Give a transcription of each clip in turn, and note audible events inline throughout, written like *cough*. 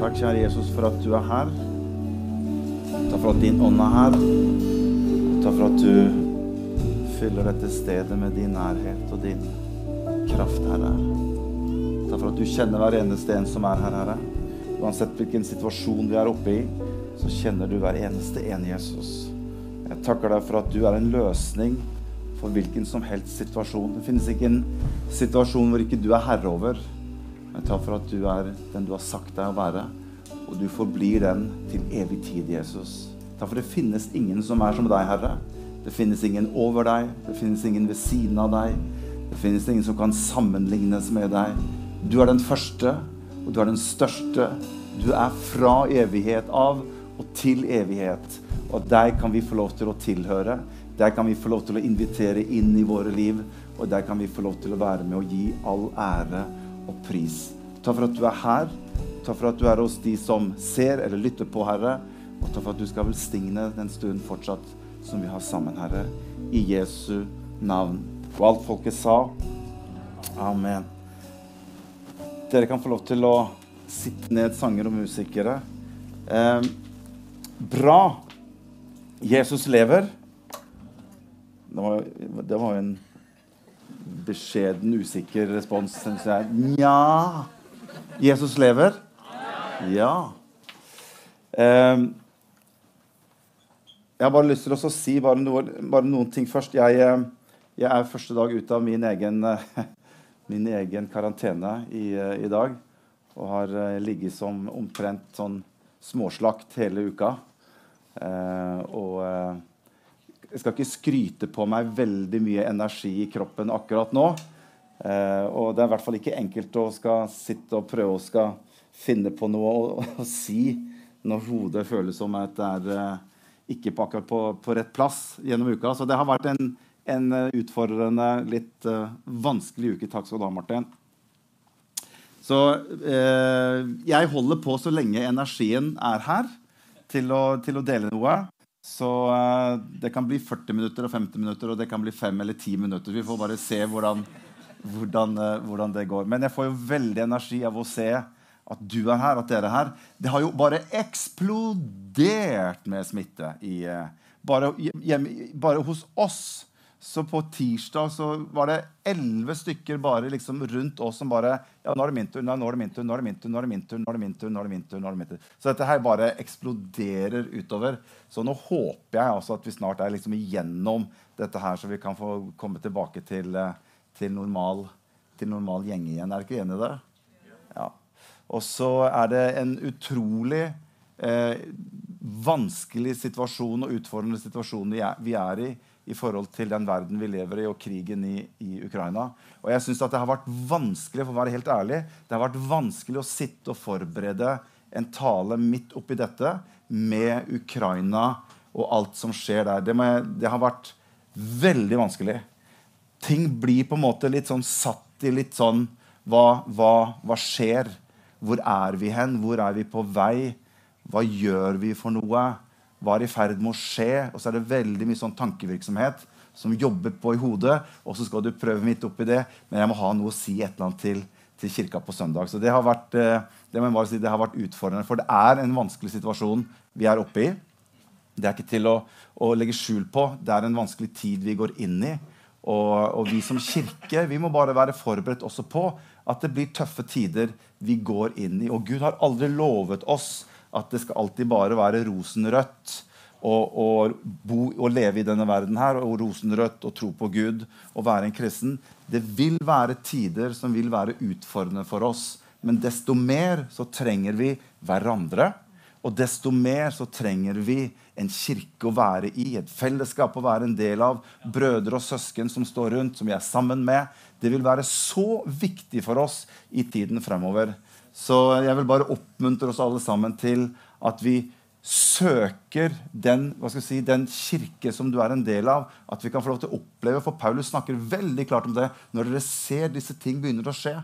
Takk, kjære Jesus, for at du er her. Takk for at din ånd er her. Takk for at du fyller dette stedet med din nærhet og din kraft, Herre. Takk for at du kjenner hver eneste en som er her, Herre. Uansett hvilken situasjon vi er oppe i, så kjenner du hver eneste en, Jesus. Jeg takker deg for at du er en løsning for hvilken som helst situasjon. Det finnes ikke en situasjon hvor ikke du er herre over. Men takk for at du er den du har sagt deg å være, og du forblir den til evig tid, Jesus. Takk for det finnes ingen som er som deg, Herre. Det finnes ingen over deg, det finnes ingen ved siden av deg. Det finnes ingen som kan sammenlignes med deg. Du er den første, og du er den største. Du er fra evighet av og til evighet. Og deg kan vi få lov til å tilhøre. Deg kan vi få lov til å invitere inn i våre liv. Og deg kan vi få lov til å være med og gi all ære og pris. Takk for at du er her. Takk for at du er hos de som ser eller lytter på, Herre. Og takk for at du skal velsigne den stunden fortsatt som vi har sammen, Herre. I Jesu navn. Og alt folket sa. Amen. Dere kan få lov til å sitte ned, sanger og musikere. Eh, bra. Jesus lever. Det var, det var en beskjeden, usikker respons, syns jeg. Nja Jesus lever? Ja. Um, jeg har bare lyst til å si bare, noe, bare noen ting først. Jeg, eh, jeg, er første dag ute av min egen, *laughs* min egen karantene i, eh, i, dag. Og har eh, ligget som omtrent sånn småslakt hele uka. Uh, og jeg skal ikke skryte på meg veldig mye energi i kroppen akkurat nå. Eh, og det er i hvert fall ikke enkelt å skal sitte og prøve å skal finne på noe å, å si når hodet føles som at det er eh, ikke på akkurat på, på, rett plass gjennom uka. Så det har vært en, en utfordrende, litt uh, vanskelig uke. Takk skal du ha, Martin. Så eh, jeg holder på så lenge energien er her til å, til å dele noe. Så uh, det kan bli 40 minutter og 50 minutter, og det kan bli 5 eller 10 minutter. Vi får bare se hvordan, hvordan, uh, hvordan, det går. Men jeg får jo veldig energi av å se at du er her, at dere er her. Det har jo bare eksplodert med smitte i, uh, bare, hjemme, bare hos oss så på tirsdag så var det elleve stykker bare liksom rundt oss som bare ja, nå er det min tur, nå er det min tur, nå er det min tur, nå er det min tur, nå er det min tur, nå er det min tur, nå er det min tur. Så dette her bare eksploderer utover. Så nå håper jeg altså at vi snart er liksom igjennom dette her, så vi kan få komme tilbake til, eh, til, normal, til normal gjeng igjen. Er dere ikke enig i det? Og så er det en utrolig eh, vanskelig situasjon og utfordrende situasjon vi er i i forhold til den verden vi lever i, og krigen i, i Ukraina. Og jeg synes at Det har vært vanskelig for å være helt ærlig, det har vært vanskelig å sitte og forberede en tale midt oppi dette med Ukraina og alt som skjer der. Det, jeg, det har vært veldig vanskelig. Ting blir på en måte litt sånn satt i litt sånn hva, hva, hva skjer? Hvor er vi hen? Hvor er vi på vei? Hva gjør vi for noe? Hva er i ferd med å skje? Og så er det veldig mye sånn tankevirksomhet som jobber på i hodet. Og så skal du prøve midt oppi det, men jeg må ha noe å si et eller annet til, til kirka på søndag. Så det har, vært, eh, det, si, det har vært utfordrende. For det er en vanskelig situasjon vi er oppe i. Det er ikke til å, å legge skjul på. Det er en vanskelig tid vi går inn i. Og, og, vi som kirke vi må bare være forberedt også på at det blir tøffe tider vi går inn i. Og Gud har aldri lovet oss at det skal alltid bare være rosenrødt å leve i denne verden her, og rosenrødt og tro på Gud og være en kristen. Det vil være tider som vil være utfordrende for oss. Men desto mer så trenger vi hverandre. Og desto mer så trenger vi en kirke å være i, et fellesskap å være en del av. Brødre og søsken som står rundt, som vi er sammen med. Det vil være så viktig for oss i tiden fremover. Så jeg vil bare oppmuntre oss alle sammen til at vi søker den, si, den, kirke som du er en del av. At vi kan få lov til å oppleve. For Paulus snakker veldig klart om det. Når dere ser disse ting begynner å skje,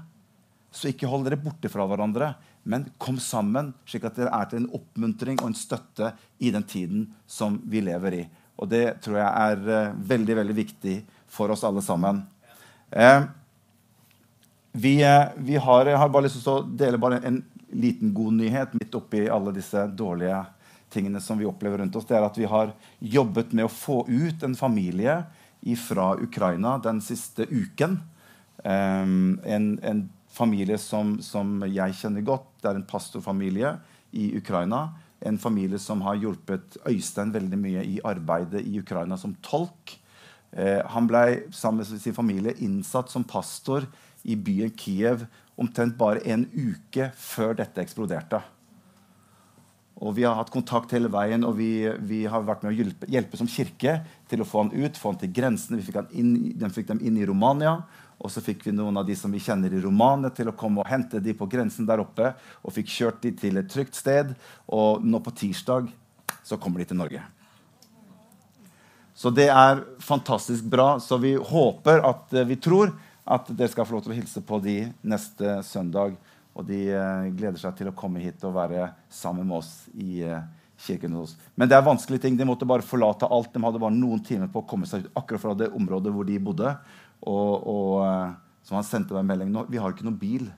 så ikke hold dere borte fra hverandre, men kom sammen, slik at dere er til en oppmuntring og en støtte i den tiden som vi lever i. Og det tror jeg er uh, veldig, veldig viktig for oss alle sammen. Uh, vi, eh, vi har, jeg har bare lyst til å dele bare en liten god nyhet midt oppi alle disse dårlige tingene som vi opplever rundt oss. Det er at vi har jobbet med å få ut en familie fra Ukraina den siste uken. Um, en, en, familie som, som, jeg kjenner godt. Det er en pastorfamilie i Ukraina. En familie som har hjulpet Øystein veldig mye i arbeidet i Ukraina som tolk. Eh, han ble sammen med sin familie innsatt som pastor i byen Kiev omtrent bare en uke før dette eksploderte. Og Vi har hatt kontakt hele veien, og vi, vi har vært med å hjelpe, hjelpe, som kirke til å få han ut, få han til grensene. Vi fikk, inn, de fikk dem inn i Romania. Og så fikk vi noen av de som vi kjenner i Romania, til å komme og hente de på grensen der oppe. Og fikk kjørt de til et trygt sted. Og nå på tirsdag så kommer de til Norge. Så det er fantastisk bra. Så vi håper at vi tror at dere skal få lov til å hilse på de neste søndag. Og de uh, gleder seg til å komme hit og være sammen med oss i uh, kirken hos oss. Men det er vanskelige ting. De måtte bare forlate alt. De hadde bare noen timer på å komme seg ut akkurat fra det området hvor de bodde. Og, og så han sendte meg en melding nå. Vi har ikke noen bil.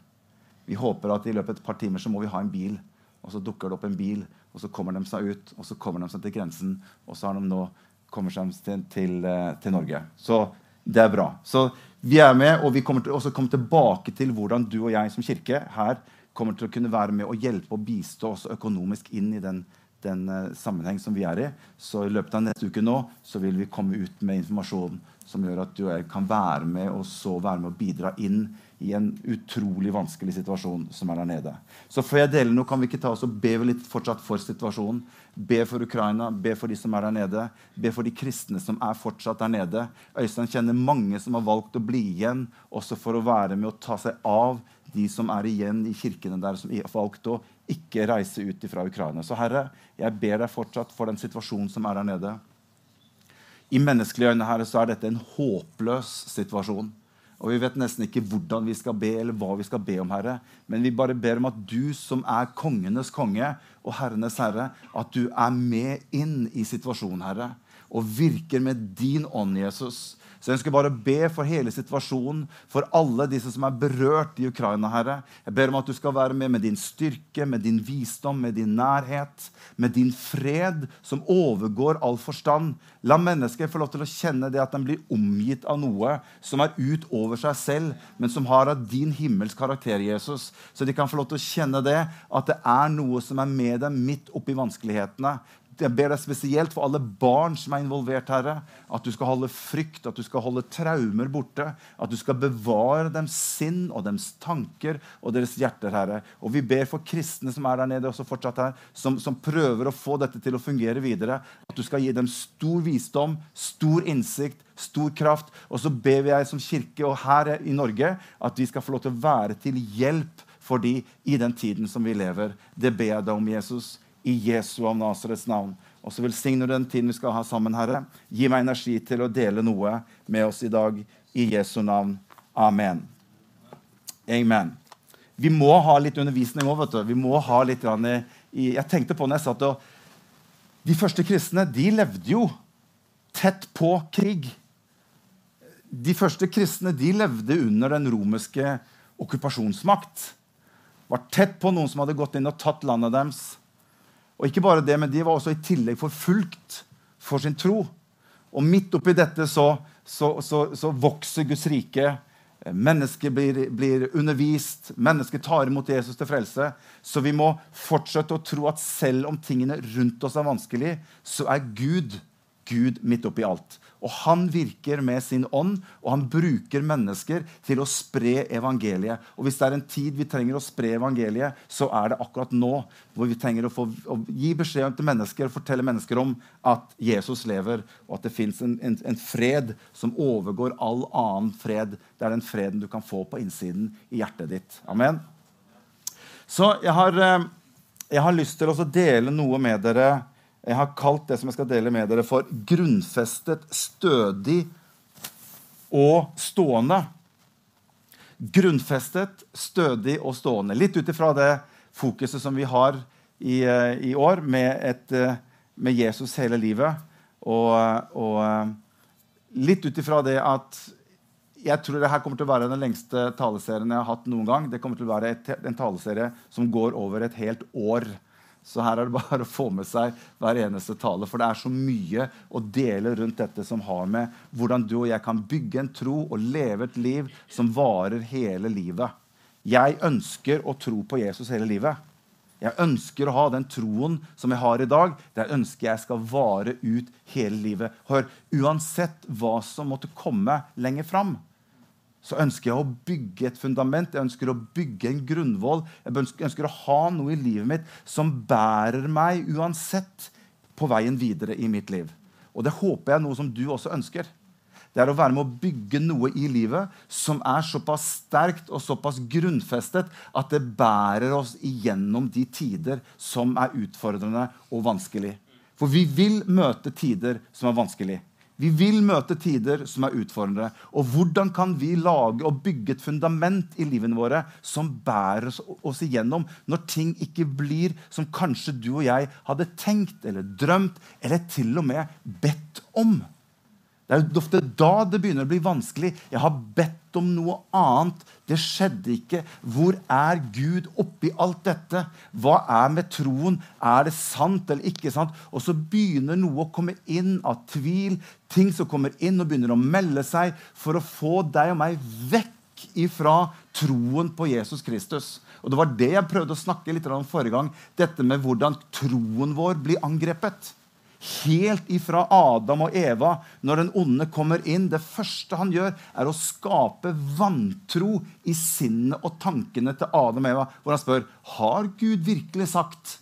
Vi håper at i løpet av et par timer så må vi ha en bil. Og så dukker det opp en bil, og så kommer de seg ut. Og så kommer de seg til grensen, og så har de nå kommet seg til, til, til Norge. Så det er bra. Så vi er med, og vi kommer til, også komme tilbake til hvordan du og jeg som kirke her kommer til å kunne være med og hjelpe og bistå oss økonomisk inn i den, den uh, sammenheng som vi er i. Så i løpet av neste uke nå så vil vi komme ut med informasjon som gjør at du og jeg kan være med og så være med og bidra inn i en utrolig vanskelig situasjon som er der nede. Så før jeg deler noe, kan vi ikke ta oss og be litt fortsatt for situasjonen. Be for Ukraina, be for de som er der nede, be for de kristne som er fortsatt der nede. Øystein kjenner mange som har valgt å bli igjen, også for å være med å ta seg av de som er igjen i kirkene der, som har valgt å ikke reise ut fra Ukraina. Så Herre, jeg ber deg fortsatt for den situasjonen som er der nede. I menneskelige øyne Herre, så er dette en håpløs situasjon. Og vi vet nesten ikke hvordan vi skal be, eller hva vi skal be om, Herre. Men vi bare ber om at du som er kongenes konge og herrenes herre, at du er med inn i situasjonen, Herre. Og virker med din ånd, Jesus. Så jeg ønsker bare å be for hele situasjonen, for alle disse som er berørt i Ukraina, Herre. Jeg ber om at du skal være med med din styrke, med din visdom, med din nærhet, med din fred som overgår all forstand. La mennesker få lov til å kjenne det at de blir omgitt av noe som er utover seg selv, men som har av din himmels karakter, Jesus. Så de kan få lov til å kjenne det, at det er noe som er med dem midt oppi vanskelighetene jeg ber deg spesielt for alle barn som er involvert, Herre. At du skal holde frykt, at du skal holde traumer borte. At du skal bevare deres sinn og deres tanker og deres hjerter, Herre. Og vi ber for kristne som er der nede, også fortsatt her, som, som prøver å få dette til å fungere videre. At du skal gi dem stor visdom, stor innsikt, stor kraft. Og så ber vi jeg som kirke og her i Norge at vi skal få lov til å være til hjelp for de i den tiden som vi lever. Det ber jeg deg om, Jesus i Jesu av Nasarets navn. Og så velsigner du den tiden vi skal ha sammen, Herre. Gi meg energi til å dele noe med oss i dag. I Jesu navn. Amen. Amen. Vi må ha litt undervisning òg, vet du. Vi må ha litt i, Jeg tenkte på når jeg satt og De første kristne de levde jo tett på krig. De første kristne de levde under den romerske okkupasjonsmakt. Var tett på noen som hadde gått inn og tatt landet deres. Og ikke bare det, men de var også i tillegg forfulgt for sin tro. Og midt oppi dette så, så, så, så vokser Guds rike. Mennesker blir, blir, undervist, mennesker tar imot Jesus til frelse. Så vi må fortsette å tro at selv om tingene rundt oss er vanskelig, så er Gud Gud midt oppi alt. Og han virker med sin ånd, og han bruker mennesker til å spre evangeliet. Og hvis det er en tid vi trenger å spre evangeliet, så er det akkurat nå. Hvor vi trenger å, få, å gi beskjed til mennesker og fortelle mennesker om at Jesus lever, og at det fins en, en, en, fred som overgår all annen fred. Det er den freden du kan få på innsiden i hjertet ditt. Amen. Så jeg har, eh, jeg har lyst til å dele noe med dere jeg har kalt det som jeg skal dele med dere, for grunnfestet, stødig og stående. Grunnfestet, stødig og stående. Litt ut ifra det fokuset som vi har i, eh, i år, med, et, eh, med, Jesus hele livet. Og, og eh, litt ut ifra det at jeg tror det her kommer til å være den lengste taleserien jeg har hatt noen gang. Det kommer til å være et, en taleserie som går over et helt år. Så her er det *laughs* bare å få med seg hver eneste tale. For det er så mye å dele rundt dette som har med hvordan du og jeg kan bygge en tro og leve et liv som varer hele livet. Jeg ønsker å tro på Jesus hele livet. Jeg ønsker å ha den troen som jeg har i dag. Det ønsker jeg skal vare ut hele livet. Hør, Uansett hva som måtte komme lenger fram, så ønsker jeg å bygge et fundament, jeg ønsker å bygge en grunnvoll. Jeg ønsker å ha noe i livet mitt som bærer meg uansett på veien videre i mitt liv. Og det håper jeg er noe som du også ønsker. Det er å være med å bygge noe i livet som er såpass sterkt og såpass grunnfestet at det bærer oss igjennom de tider som er utfordrende og vanskelig. For vi vil møte tider som er vanskelig. Vi vil møte tider som er utfordrende. Og hvordan kan vi lage og bygge et fundament i livene våre som bærer oss igjennom når ting ikke blir som kanskje du og jeg hadde tenkt eller drømt eller til og med bedt om? Det er ofte da det begynner å bli vanskelig. Jeg har bedt om noe annet. Det skjedde ikke. Hvor er Gud oppi alt dette? Hva er med troen? Er det sant eller ikke sant? Og så begynner noe å komme inn av tvil. Ting som kommer inn og begynner å melde seg for å få deg og meg vekk ifra troen på Jesus Kristus. Og Det var det jeg prøvde å snakke litt om forrige gang. Dette med hvordan troen vår blir angrepet helt ifra Adam og Eva, når den onde kommer inn Det første han gjør, er å skape vantro i sinnet og tankene til Adam og Eva, hvor han spør har Gud virkelig sagt.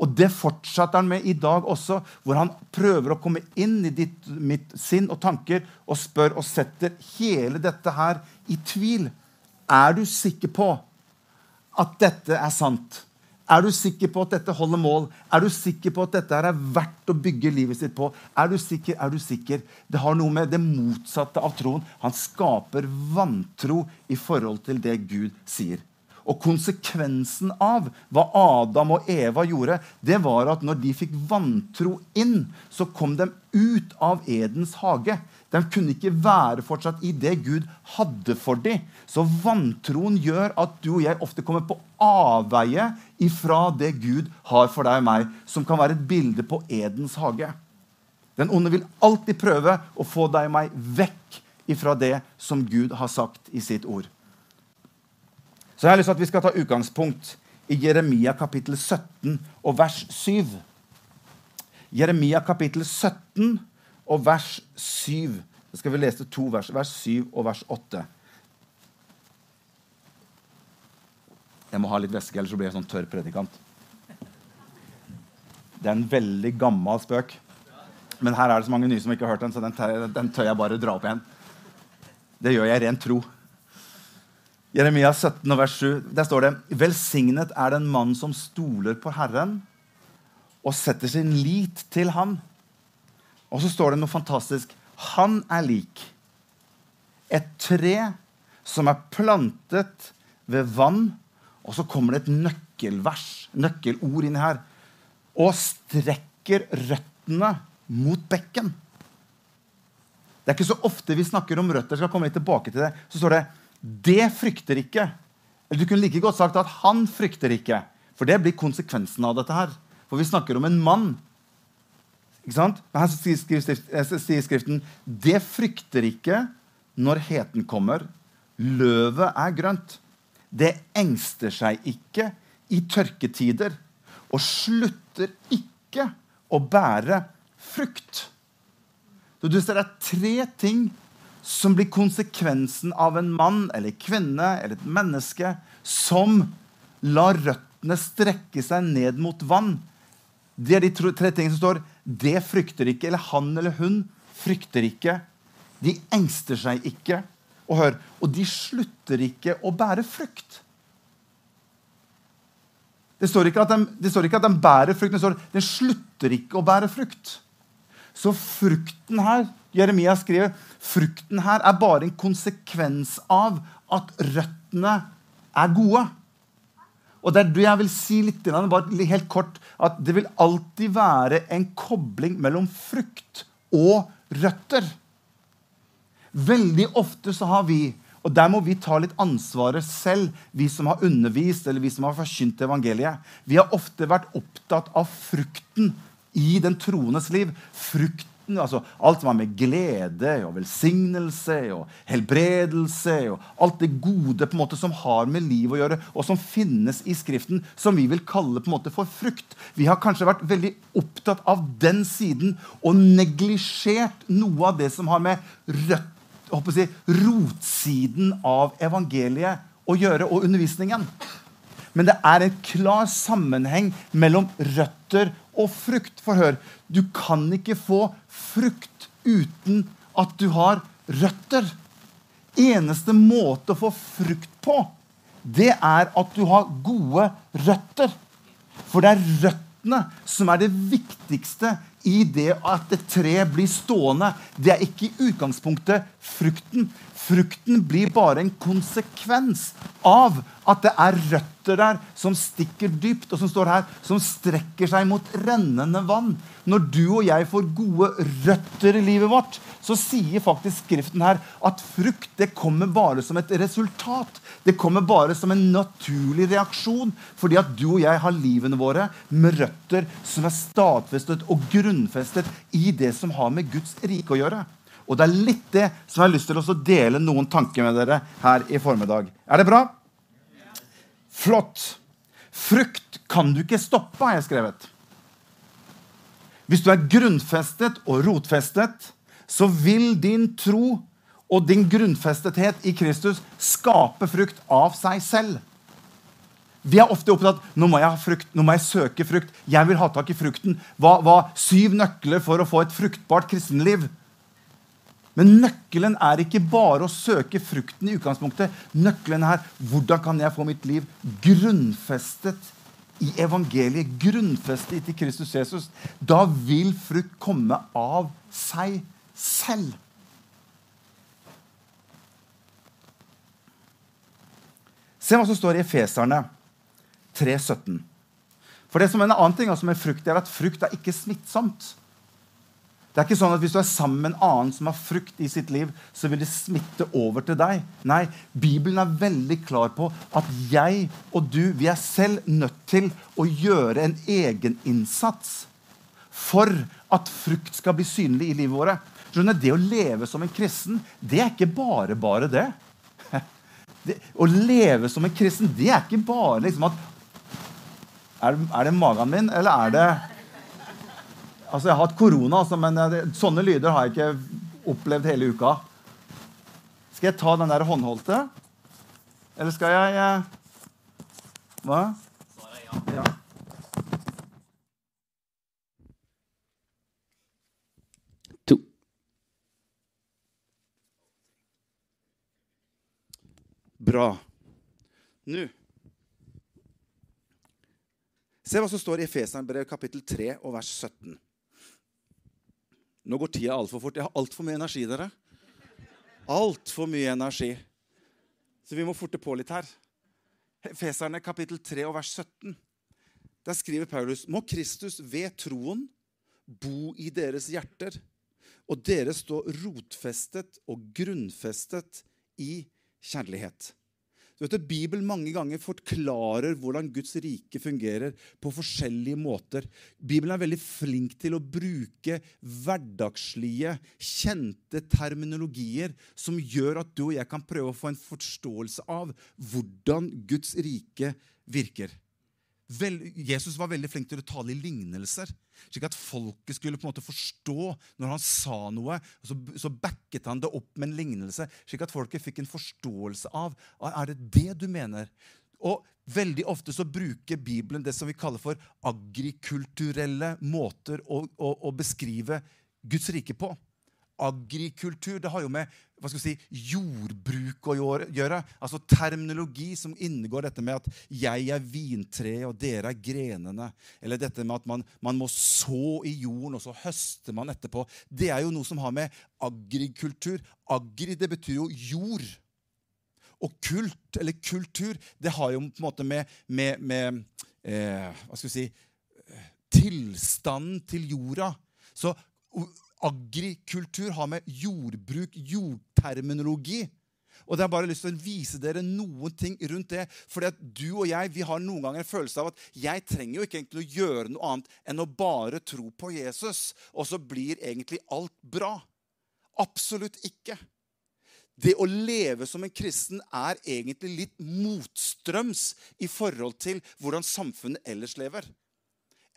Og det fortsetter han med i dag også, hvor han prøver å komme inn i ditt, mitt sinn og tanker og spør og setter hele dette her i tvil. Er du sikker på at dette er sant? Er du sikker på at dette holder mål? Er du sikker på at dette er verdt å bygge livet sitt på? Er du sikker? Er du sikker? Det har noe med det motsatte av troen. Han skaper vantro i forhold til det Gud sier. Og konsekvensen av hva Adam og Eva gjorde, det var at når de fikk vantro inn, så kom de ut av Edens hage. De kunne ikke være fortsatt i det Gud hadde for dem. Så vantroen gjør at du og jeg ofte kommer på avveie ifra det Gud har for deg og meg, som kan være et bilde på Edens hage. Den onde vil alltid prøve å få deg og meg vekk ifra det som Gud har sagt i sitt ord. Så jeg har lyst til at vi skal ta utgangspunkt i Jeremia kapittel 17 og vers 7. Jeremia kapittel 17 og vers 7. da skal vi lese to vers, vers 7 og vers 8. Jeg må ha litt væske, ellers blir jeg sånn tørr predikant. Det er en veldig gammel spøk. Men her er det så mange nye som ikke har hørt den, så den tør, den tør jeg bare dra opp igjen. Det gjør jeg rent tro. Jeremia 17, vers 7, der står det Velsignet er den mann som stoler på Herren og setter sin lit til Han. Og så står det noe fantastisk. Han er lik et tre som er plantet ved vann. Og så kommer det et nøkkelvers, nøkkelord inni her. Og strekker røttene mot bekken. Det er ikke så ofte vi snakker om røtter. skal komme litt tilbake til det. Så står det 'det frykter ikke'. Eller du kunne like godt sagt at 'han frykter ikke'. For det blir konsekvensen av dette her. For vi snakker om en mann ikke sant? Her sier eh, Skriften det frykter ikke når heten kommer. Løvet er grønt. Det engster seg ikke i tørketider og slutter ikke å bære frukt. Så du ser Det er tre ting som blir konsekvensen av en mann eller kvinne eller et menneske som lar røttene strekke seg ned mot vann. Det er de tre tingene som står det frykter ikke. Eller han eller hun frykter ikke. De engster seg ikke. Og hør, og de slutter ikke å bære frukt. Det står ikke at de, det står ikke at de bærer frukt, det står den slutter ikke å bære frukt. Så frukten her Jeremia skriver, frukten her er bare en konsekvens av at røttene er gode. Og det er det jeg vil si litt, bare helt kort, at det vil alltid være en kobling mellom frukt og røtter. Veldig ofte så har vi og Der må vi ta litt ansvaret selv, vi som har undervist eller vi som har forkynt evangeliet. Vi har ofte vært opptatt av frukten i den troendes liv. Frukten altså Alt som har med glede og velsignelse og helbredelse og alt det gode på en måte som har med liv å gjøre, og som finnes i Skriften, som vi vil kalle på en måte for frukt. Vi har kanskje vært veldig opptatt av den siden og neglisjert noe av det som har med rødt, si, rotsiden av evangeliet å gjøre, og undervisningen. Men det er en klar sammenheng mellom røtter og frukt. For hør, du kan ikke få frukt uten at du har røtter. Eneste måte å få frukt på, det er at du har gode røtter. For det er røttene som er det viktigste i det at et tre blir stående. Det er ikke i utgangspunktet frukten. Frukten blir bare en konsekvens av at det er røtter der som stikker dypt, og som står her, som strekker seg mot rennende vann. Når du og jeg får gode røtter i livet vårt, så sier faktisk Skriften her at frukt det kommer bare som et resultat. Det kommer bare som en naturlig reaksjon fordi at du og jeg har livene våre med røtter som er stadfestet og grunnfestet i det som har med Guds rike å gjøre. Og det er litt det som jeg har lyst til å dele noen tanker med dere her i formiddag. Er det bra? Flott. Frukt kan du ikke stoppe, har jeg skrevet. Hvis du er grunnfestet og rotfestet, så vil din tro og din grunnfestethet i Kristus skape frukt av seg selv. Vi er ofte opptatt nå må jeg ha frukt, nå må jeg søke frukt. Jeg vil ha tak i frukten. Hva, hva Syv nøkler for å få et fruktbart kristenliv. Men nøkkelen er ikke bare å søke frukten i utgangspunktet. Nøkkelen er hvordan kan jeg få mitt liv grunnfestet i evangeliet, grunnfestet i Kristus Jesus. Da vil frukt komme av seg selv. Se hva som står i Efeserne 3,17. For det som er En annen ting altså med frukt er at frukt er ikke smittsomt. Det er ikke sånn at Hvis du er sammen med en annen som har frukt i sitt liv, så vil det smitte over til deg. Nei, Bibelen er veldig klar på at jeg og du vi er selv nødt til å gjøre en egeninnsats for at frukt skal bli synlig i livet vårt. Skjønner, Det å leve som en kristen, det er ikke bare bare det. *laughs* det å leve som en kristen, det er ikke bare liksom at er, er det magen min, eller er det Altså, Jeg har hatt korona, altså, men jeg, sånne lyder har jeg ikke opplevd hele uka. Skal jeg ta den der håndholdte? Eller skal jeg eh, Hva? Ja. To. Bra. Nå Se hva som står i Efeseren kapittel 3 og vers 17. Nå går tida altfor fort. Jeg har altfor mye energi, dere. Altfor mye energi. Så vi må forte på litt her. Feserne kapittel 3 og vers 17. Der skriver Paulus.: Må Kristus ved troen bo i deres hjerter, og dere stå rotfestet og grunnfestet i kjærlighet. Du vet Bibelen mange ganger forklarer hvordan Guds rike fungerer på forskjellige måter. Bibelen er veldig flink til å bruke hverdagslige, kjente terminologier som gjør at du og jeg kan prøve å få en forståelse av hvordan Guds rike virker. Vel, Jesus var veldig flink til å tale i lignelser, slik at folket skulle på en måte forstå når han sa noe. Så, så backet han det opp med en lignelse, slik at folket fikk en forståelse av er det det du mener. Og Veldig ofte så bruker Bibelen det som vi kaller for agrikulturelle måter å, å, å beskrive Guds rike på agrikultur. Det har jo med hva skal vi si, jordbruk å gjøre. Altså terminologi som inngår dette med at 'jeg er vintreet, og dere er grenene'. Eller dette med at man, man, må så i jorden, og så høster man etterpå. Det er jo noe som har med agrikultur Agri, det betyr jo jord. Og kult, eller kultur, det har jo på en måte med, med, med eh, Hva skal vi si Tilstanden til jorda. Så agrikultur har med jordbruk, jordterminologi. Og det har bare lyst til å vise dere noen ting rundt det. Fordi at du og jeg vi har noen ganger en følelse av at jeg trenger jo ikke egentlig å gjøre noe annet enn å bare tro på Jesus, og så blir egentlig alt bra. Absolutt ikke. Det å leve som en kristen er egentlig litt motstrøms i forhold til hvordan samfunnet ellers lever.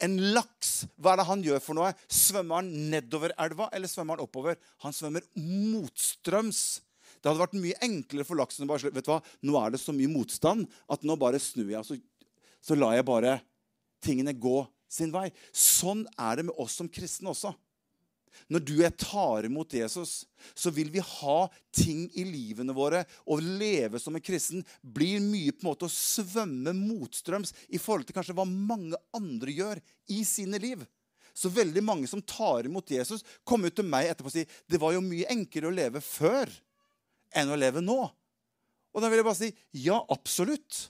En laks, hva er det han gjør for noe? Svømmer han nedover elva, eller svømmer han oppover? Han svømmer motstrøms. Det hadde vært mye enklere for laksen å bare vet du hva, nå er det så mye motstand at nå bare snur jeg, så, så lar jeg bare tingene gå sin vei. Sånn er det med oss som kristne også. Når du og tar imot Jesus, så vil vi ha ting i livene våre. Å leve som en kristen blir mye på en måte å svømme motstrøms i forhold til kanskje hva mange andre gjør i sine liv. Så veldig mange som tar imot Jesus, kommer til meg etterpå og sier det var jo mye enklere å leve før enn å leve nå. Og da vil jeg bare si ja, absolutt.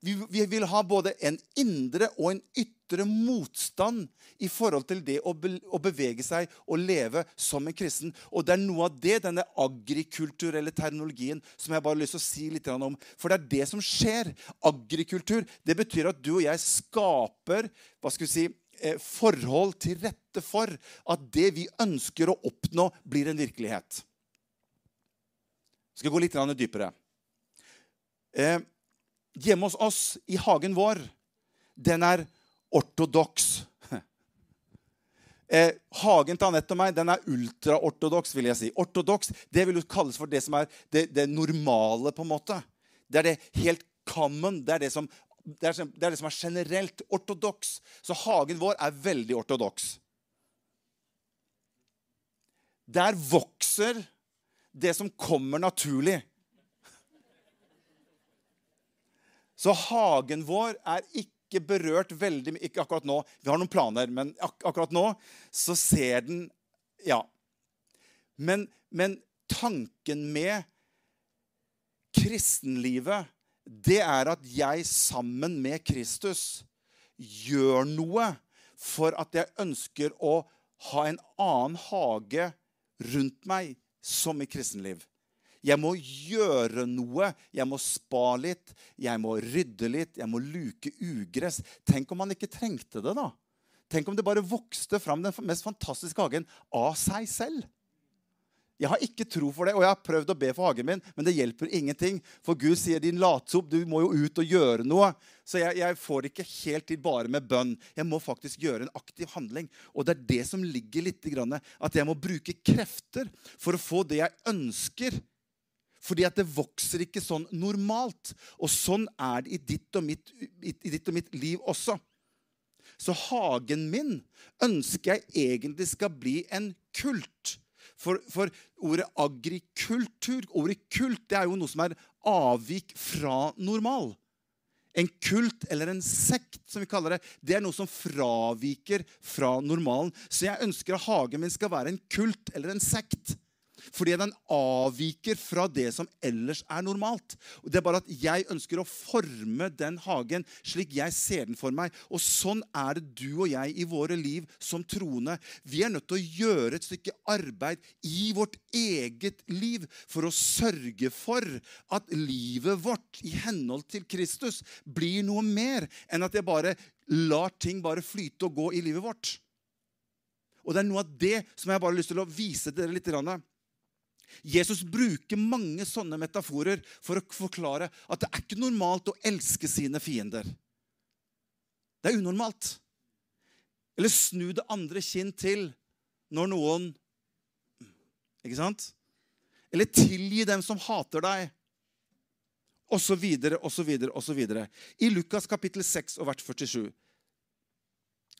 Vi, vi vil ha både en indre og en ytre motstand i forhold til det å, be, å, bevege seg og leve som en kristen. Og det er noe av det, denne agrikulturelle terminologien, som jeg bare har lyst til å si litt om. For det er det som skjer. Agrikultur det betyr at du og jeg skaper hva skal vi si, eh, forhold til rette for at det vi ønsker å oppnå, blir en virkelighet. Jeg skal gå litt dypere. Hjemme hos oss, i hagen vår, den er ortodoks. *laughs* Eh, hagen til Anette og meg den er ultraortodoks. vil jeg si. Ortodoks det vil jo kalles for det som er det, det, normale. på en måte. Det er det helt common. Det er det som, det er, det er, som er generelt ortodoks. Så hagen vår er veldig ortodoks. Der vokser det som kommer naturlig. Så hagen vår er ikke berørt veldig Ikke akkurat nå. Vi har noen planer, men ak akkurat nå så ser den Ja. Men, men tanken med kristenlivet, det er at jeg sammen med Kristus gjør noe for at jeg ønsker å ha en annen hage rundt meg som i kristenliv. Jeg må gjøre noe. Jeg må spa litt, jeg må rydde litt, jeg må luke ugress. Tenk om man ikke trengte det, da. Tenk om det bare vokste fram den mest fantastiske hagen av seg selv. Jeg har ikke tro for det, og jeg har prøvd å be for hagen min, men det hjelper ingenting. For Gud sier din latsopp, du må jo ut og gjøre noe. Så jeg, jeg får ikke helt til bare med bønn. Jeg må faktisk gjøre en aktiv handling. Og det er det som ligger litt grann, at jeg må bruke krefter for å få det jeg ønsker. Fordi at det vokser ikke sånn normalt. Og sånn er det i ditt og mitt, i ditt og mitt liv også. Så hagen min ønsker jeg egentlig skal bli en kult. For, for, ordet agrikultur, ordet kult, det er jo noe som er avvik fra normal. En kult eller en sekt, som vi kaller det, det er noe som fraviker fra normalen. Så jeg ønsker at hagen min skal være en kult eller en sekt. Fordi den avviker fra det som ellers er normalt. Det er bare at Jeg ønsker å forme den hagen slik jeg ser den for meg. Og sånn er det du og jeg i våre liv som troende. Vi er nødt til å gjøre et stykke arbeid i vårt eget liv for å sørge for at livet vårt i henhold til Kristus blir noe mer enn at jeg bare lar ting bare flyte og gå i livet vårt. Og det er noe av det som jeg bare har lyst til å vise dere litt. Jesus bruker mange sånne metaforer for å forklare at det er ikke normalt å elske sine fiender. Det er unormalt. Eller snu det andre kinn til når noen Ikke sant? Eller tilgi dem som hater deg. Og så videre, og så videre, og så videre. I Lukas kapittel 6 og vers 47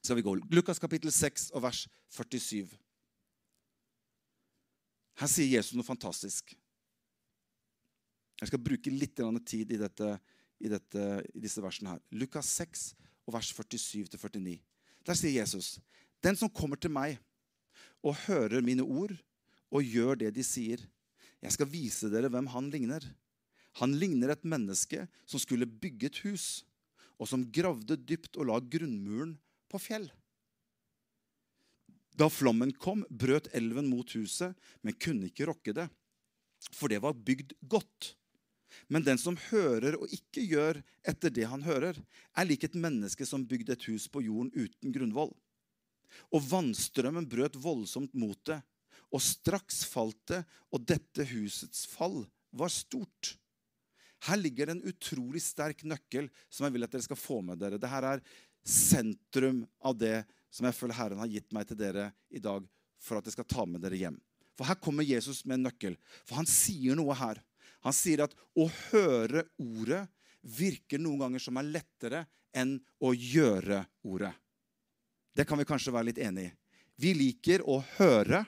skal vi gå. Lukas kapittel 6 og vers 47. Her sier Jesus noe fantastisk. Jeg skal bruke litt tid i, dette, i, dette, i disse versene her. Lukas 6, vers 47-49. Der sier Jesus.: Den som kommer til meg og hører mine ord og gjør det de sier, jeg skal vise dere hvem han ligner. Han ligner et menneske som skulle bygge et hus, og som gravde dypt og la grunnmuren på fjell. Da flommen kom, brøt elven mot huset, men kunne ikke rokke det, for det var bygd godt. Men den som hører og ikke gjør etter det han hører, er lik et menneske som bygde et hus på jorden uten grunnvoll. Og vannstrømmen brøt voldsomt mot det, og straks falt det, og dette husets fall var stort. Her ligger det en utrolig sterk nøkkel som jeg vil at dere skal få med dere. Dette er sentrum av det som jeg føler Herren har gitt meg til dere i dag for at jeg skal ta med dere hjem. For her kommer Jesus med en nøkkel. For han sier noe her. Han sier at å høre ordet virker noen ganger som er lettere enn å gjøre ordet. Det kan vi kanskje være litt enig i. Vi liker å høre,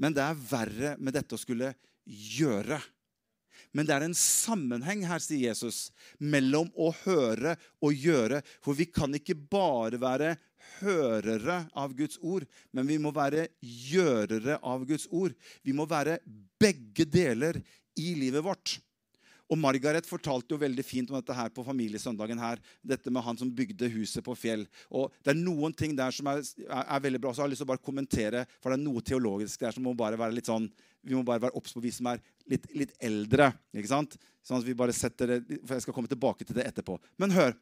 men det er verre med dette å skulle gjøre. Men det er en sammenheng her, sier Jesus, mellom å høre og gjøre. For vi kan ikke bare være hørere av Guds ord, men vi må være gjørere av Guds ord. Vi må være begge deler i livet vårt. Og Margaret fortalte jo veldig fint om dette her på familiesøndagen. her, Dette med han som bygde huset på fjell. Og Det er noen ting der som er, er, er veldig bra. så jeg har lyst til å bare kommentere, For det er noe teologisk der som må bare være litt sånn, vi må bare være obs på vi som er litt, litt, eldre. ikke sant? Sånn at vi bare setter det, for Jeg skal komme tilbake til det etterpå. Men hør.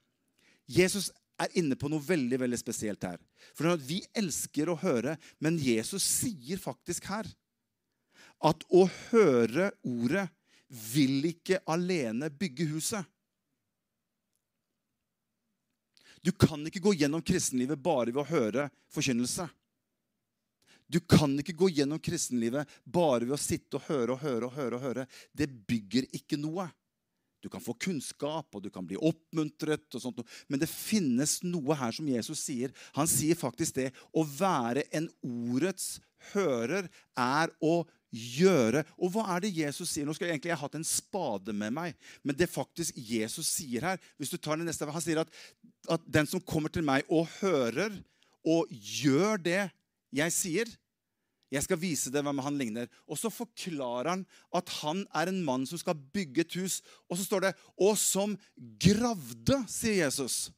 Jesus er inne på noe veldig veldig spesielt her. For Vi elsker å høre, men Jesus sier faktisk her at å høre ordet vil ikke alene bygge huset. Du kan ikke gå gjennom kristenlivet bare ved å høre forkynnelse. Du kan ikke gå gjennom kristenlivet bare ved å sitte og høre og høre. og høre og høre. Det bygger ikke noe. Du kan få kunnskap, og du kan bli oppmuntret, og sånt, men det finnes noe her som Jesus sier. Han sier faktisk det. Å være en ordets hører er å gjøre. Og hva er det Jesus sier? Nå skulle jeg egentlig hatt en spade med meg, men det faktisk Jesus sier her hvis du tar det neste, Han sier at, at den som kommer til meg og hører og gjør det jeg sier jeg skal vise deg hvem han ligner. Og så forklarer han at han er en mann som skal bygge et hus. Og så står det 'og som gravde', sier Jesus.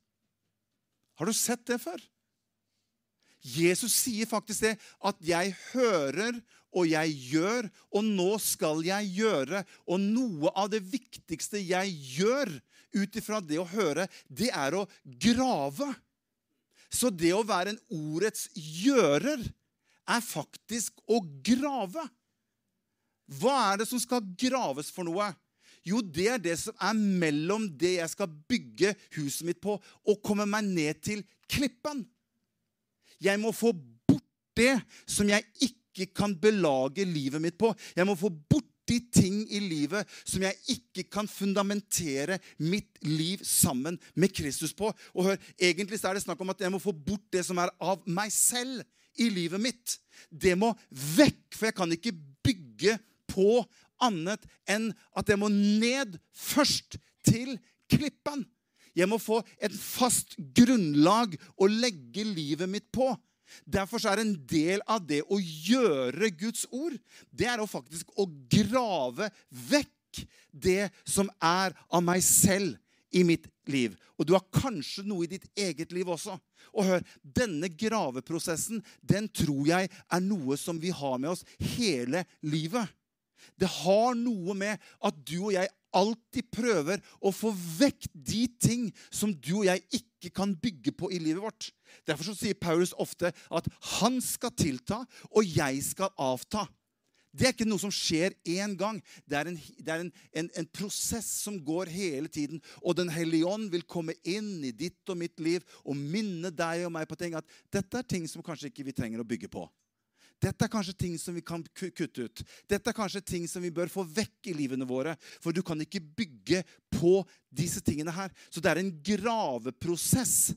Har du sett det før? Jesus sier faktisk det. At 'jeg hører og jeg gjør, og nå skal jeg gjøre. Og noe av det viktigste jeg gjør ut ifra det å høre, det er å grave. Så det å være en ordets gjører er faktisk å grave. Hva er det som skal graves for noe? Jo, det er det som er mellom det jeg skal bygge huset mitt på, og komme meg ned til klippen. Jeg må få bort det som jeg ikke kan belage livet mitt på. Jeg må få bort de ting i livet som jeg ikke kan fundamentere mitt liv sammen med Kristus på. Og hør, Egentlig er det snakk om at jeg må få bort det som er av meg selv i livet mitt. Det må vekk, for jeg kan ikke bygge på annet enn at jeg må ned først til klippen. Jeg må få et fast grunnlag å legge livet mitt på. Derfor er en del av det å gjøre Guds ord, det er å faktisk å grave vekk det som er av meg selv i mitt liv. Og du har kanskje noe i ditt eget liv også. Og hør, denne graveprosessen, den tror jeg er noe som vi har med oss hele livet. Det har noe med at du og jeg alltid prøver å få vekk de ting som du og jeg ikke kan bygge på i livet vårt. Derfor sier Paulus ofte at han skal tilta, og jeg skal avta. Det er ikke noe som skjer én gang. Det er, en, det er en, en, en, prosess som går hele tiden. Og Den hellige ånd vil komme inn i ditt og mitt liv og minne deg og meg på ting at dette er ting som kanskje ikke vi trenger å bygge på. Dette er kanskje ting som vi kan kutte ut. Dette er kanskje ting som vi bør få vekk i livene våre. For du kan ikke bygge på disse tingene her. Så det er en graveprosess.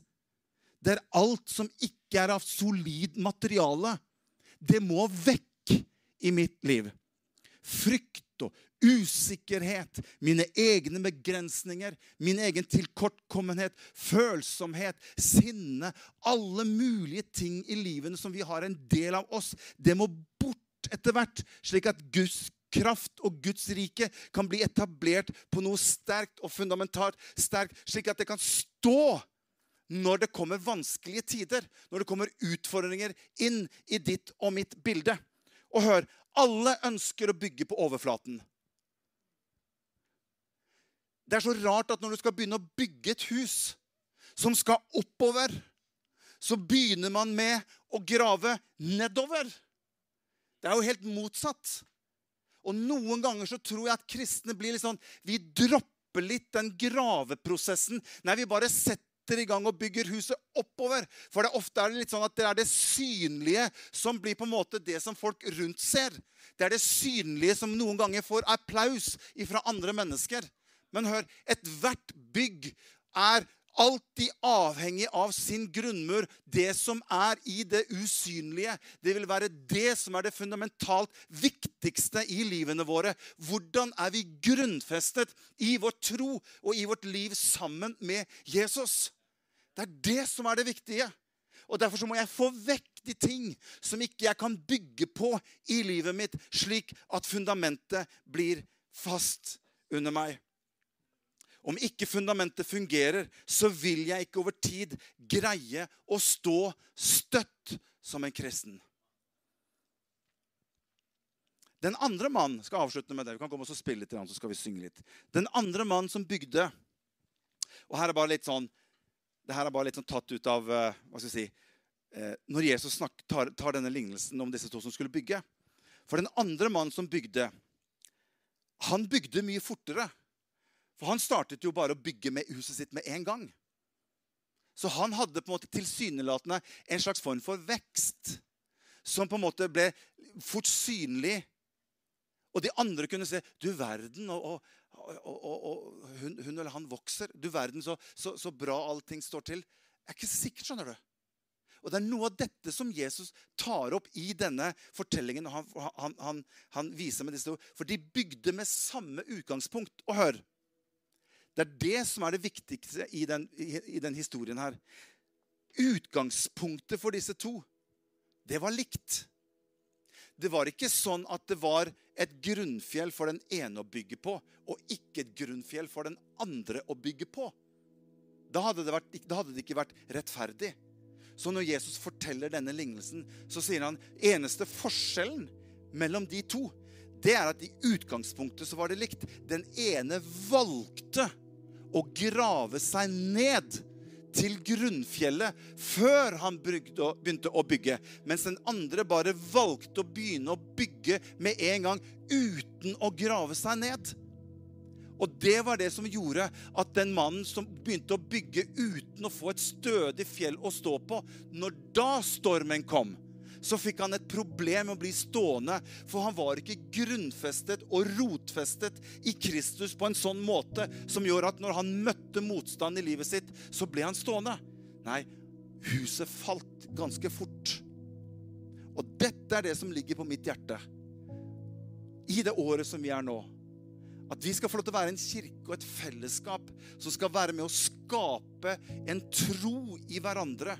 Der alt som ikke er av solid materiale, det må vekk i mitt liv. Frykt og usikkerhet, mine egne begrensninger, min egen tilkortkommenhet, følsomhet, sinne Alle mulige ting i livene som vi har en del av oss, det må bort etter hvert, slik at Guds kraft og Guds rike kan bli etablert på noe sterkt og fundamentalt sterkt, slik at det kan stå når det kommer vanskelige tider, når det kommer utfordringer inn i ditt og mitt bilde. Og hør, alle ønsker å bygge på overflaten. Det er så rart at når du skal begynne å bygge et hus som skal oppover, så begynner man med å grave nedover. Det er jo helt motsatt. Og noen ganger så tror jeg at kristne blir litt sånn Vi dropper litt den graveprosessen. Nei, vi bare setter i gang og bygger huset oppover. For det ofte er det litt sånn at det er det synlige som blir på en måte det som folk rundt ser. Det er det synlige som noen ganger får applaus fra andre mennesker. Men hør, ethvert bygg er alltid avhengig av sin grunnmur. Det som er i det usynlige. Det vil være det som er det fundamentalt viktigste i livene våre. Hvordan er vi grunnfestet i vår tro og i vårt liv sammen med Jesus? Det er det som er det viktige. Og Derfor så må jeg få vekk de ting som ikke jeg kan bygge på i livet mitt, slik at fundamentet blir fast under meg. Om ikke fundamentet fungerer, så vil jeg ikke over tid greie å stå støtt som en kristen. Den andre mannen skal avslutte med det. Vi kan komme og spille litt, så skal vi synge litt. Den andre mannen som bygde Og her er bare litt sånn det her er bare litt sånn tatt ut av eh, hva skal jeg si, eh, Når Jesus snakker, tar, tar denne lignelsen om disse to som skulle bygge For den andre mannen som bygde, han bygde mye fortere. For han startet jo bare å bygge huset sitt med en gang. Så han hadde på en måte tilsynelatende en slags form for vekst som på en måte ble fort synlig. Og de andre kunne se Du verden, og, og, og, og hun, hun, eller han vokser. Du verden, så, så, så bra allting står til. Jeg er ikke sikkert, skjønner du. Og Det er noe av dette som Jesus tar opp i denne fortellingen. Han, han, han, han viser med disse ord. For de bygde med samme utgangspunkt. Og hør det er det som er det viktigste i den, i den historien her. Utgangspunktet for disse to, det var likt. Det var ikke sånn at det var et grunnfjell for den ene å bygge på, og ikke et grunnfjell for den andre å bygge på. Da hadde det, vært, da hadde det ikke vært rettferdig. Så når Jesus forteller denne lignelsen, så sier han eneste forskjellen mellom de to, det er at i utgangspunktet så var det likt. Den ene valgte å grave seg ned til grunnfjellet før han begynte å bygge. Mens den andre bare valgte å begynne å bygge med en gang uten å grave seg ned. Og det var det som gjorde at den mannen som begynte å bygge uten å få et stødig fjell å stå på, når da stormen kom, så fikk han et problem med å bli stående. For han var ikke grunnfestet og rotfestet i Kristus på en sånn måte som gjør at når han møtte motstand i livet sitt, så ble han stående. Nei, huset falt ganske fort. Og dette er det som ligger på mitt hjerte i det året som vi er nå. At vi skal få lov til å være en kirke og et fellesskap som skal være med å skape en tro i hverandre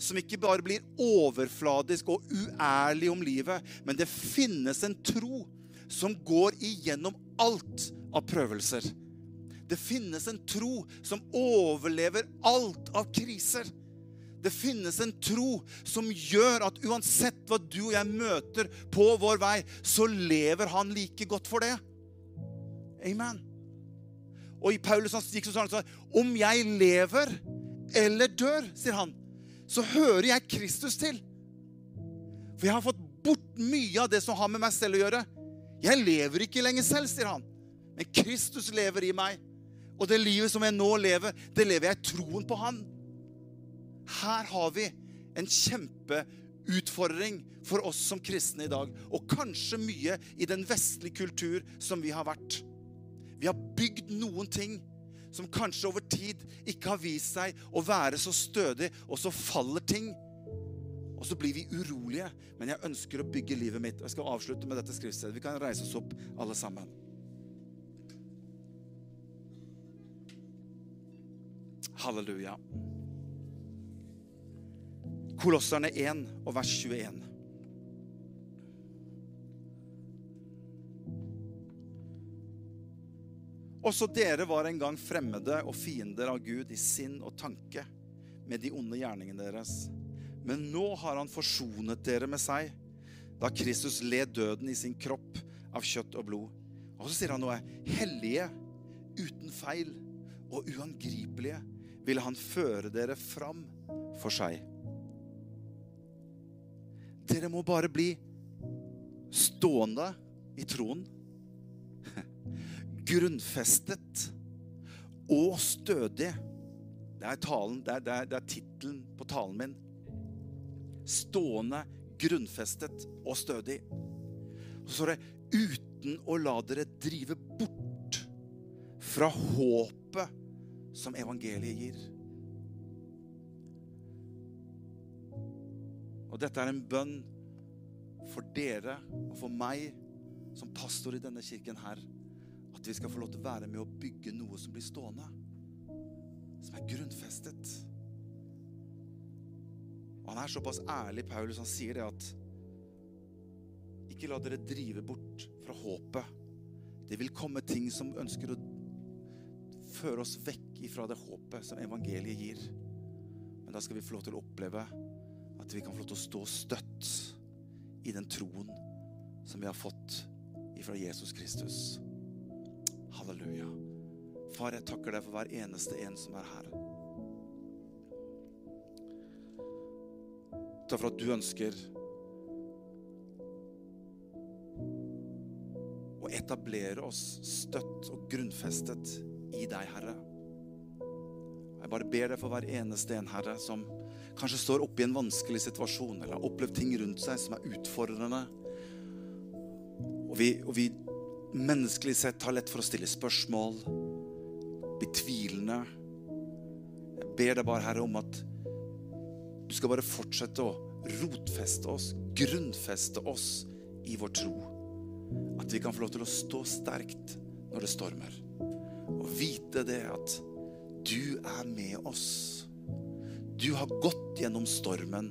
som ikke bare blir overfladisk og uærlig om livet, men det finnes en tro som går igjennom alt av prøvelser. Det finnes en tro som overlever alt av kriser. Det finnes en tro som gjør at uansett hva du og jeg møter på vår vei, så lever han like godt for det. Amen. Og i Paulus han gikk så sånn Om jeg lever eller dør, sier han, så hører jeg Kristus til. For jeg har fått bort mye av det som har med meg selv å gjøre. Jeg lever ikke lenger selv, sier han. Men Kristus lever i meg. Og det livet som jeg nå lever, det lever jeg i troen på Han. Her har vi en kjempeutfordring for oss som kristne i dag. Og kanskje mye i den vestlige kultur som vi har vært. Vi har bygd noen ting som kanskje over tid ikke har vist seg å være så stødig, og så faller ting. Og så blir vi urolige. Men jeg ønsker å bygge livet mitt. Og jeg skal avslutte med dette skriftstedet. Vi kan reise oss opp, alle sammen. Halleluja. Kolosserne 1 og vers 21. Også dere var en gang fremmede og fiender av Gud i sinn og tanke med de onde gjerningene deres. Men nå har han forsonet dere med seg, da Kristus led døden i sin kropp av kjøtt og blod. Og så sier han noe. Hellige, uten feil og uangripelige vil han føre dere fram for seg. Dere må bare bli stående i troen grunnfestet og stødig. Det er talen, er, er, er tittelen på talen min. Stående, grunnfestet og stødig. Så står det 'uten å la dere drive bort fra håpet som evangeliet gir'. Og dette er en bønn for dere og for meg som pastor i denne kirken her at vi skal få lov til å være med å bygge noe som blir stående. Som er grunnfestet. Og Han er såpass ærlig, Paulus, han sier det at ikke la dere drive bort fra håpet. Det vil komme ting som ønsker å føre oss vekk ifra det håpet som evangeliet gir. Men da skal vi få lov til å oppleve at vi kan få lov til å stå støtt i den troen som vi har fått ifra Jesus Kristus. Halleluja. Far, jeg takker deg for hver eneste en som er her. Takk for at du ønsker å etablere oss støtt og grunnfestet i deg, Herre. Jeg bare ber deg for hver eneste en, Herre, som kanskje står oppe i en vanskelig situasjon eller har opplevd ting rundt seg som er utfordrende. Og vi, og vi menneskelig sett har lett for å stille spørsmål, bli tvilende. Jeg ber deg bare, Herre, om at du skal bare fortsette å rotfeste oss, grunnfeste oss i vår tro. At vi kan få lov til å stå sterkt når det stormer. Og vite det at du er med oss. Du har gått gjennom stormen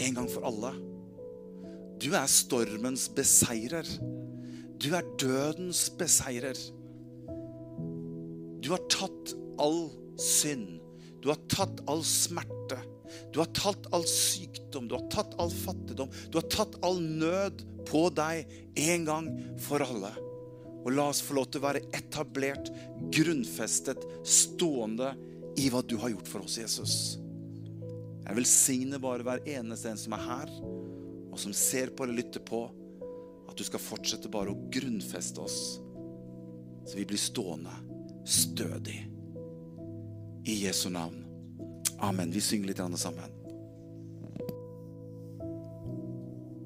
en gang for alle. Du er stormens beseirer. Du er dødens beseirer. Du har tatt all synd. Du har tatt all smerte. Du har tatt all sykdom, du har tatt all fattigdom, du har tatt all nød på deg en gang for alle. Og la oss få lov til å være etablert, grunnfestet, stående i hva du har gjort for oss, Jesus. Jeg velsigner bare hver eneste en som er her, og som ser på eller lytter på at du skal fortsette bare å grunnfeste oss, så vi blir stående stødig. I Jesu navn. Amen. Vi synger litt sammen.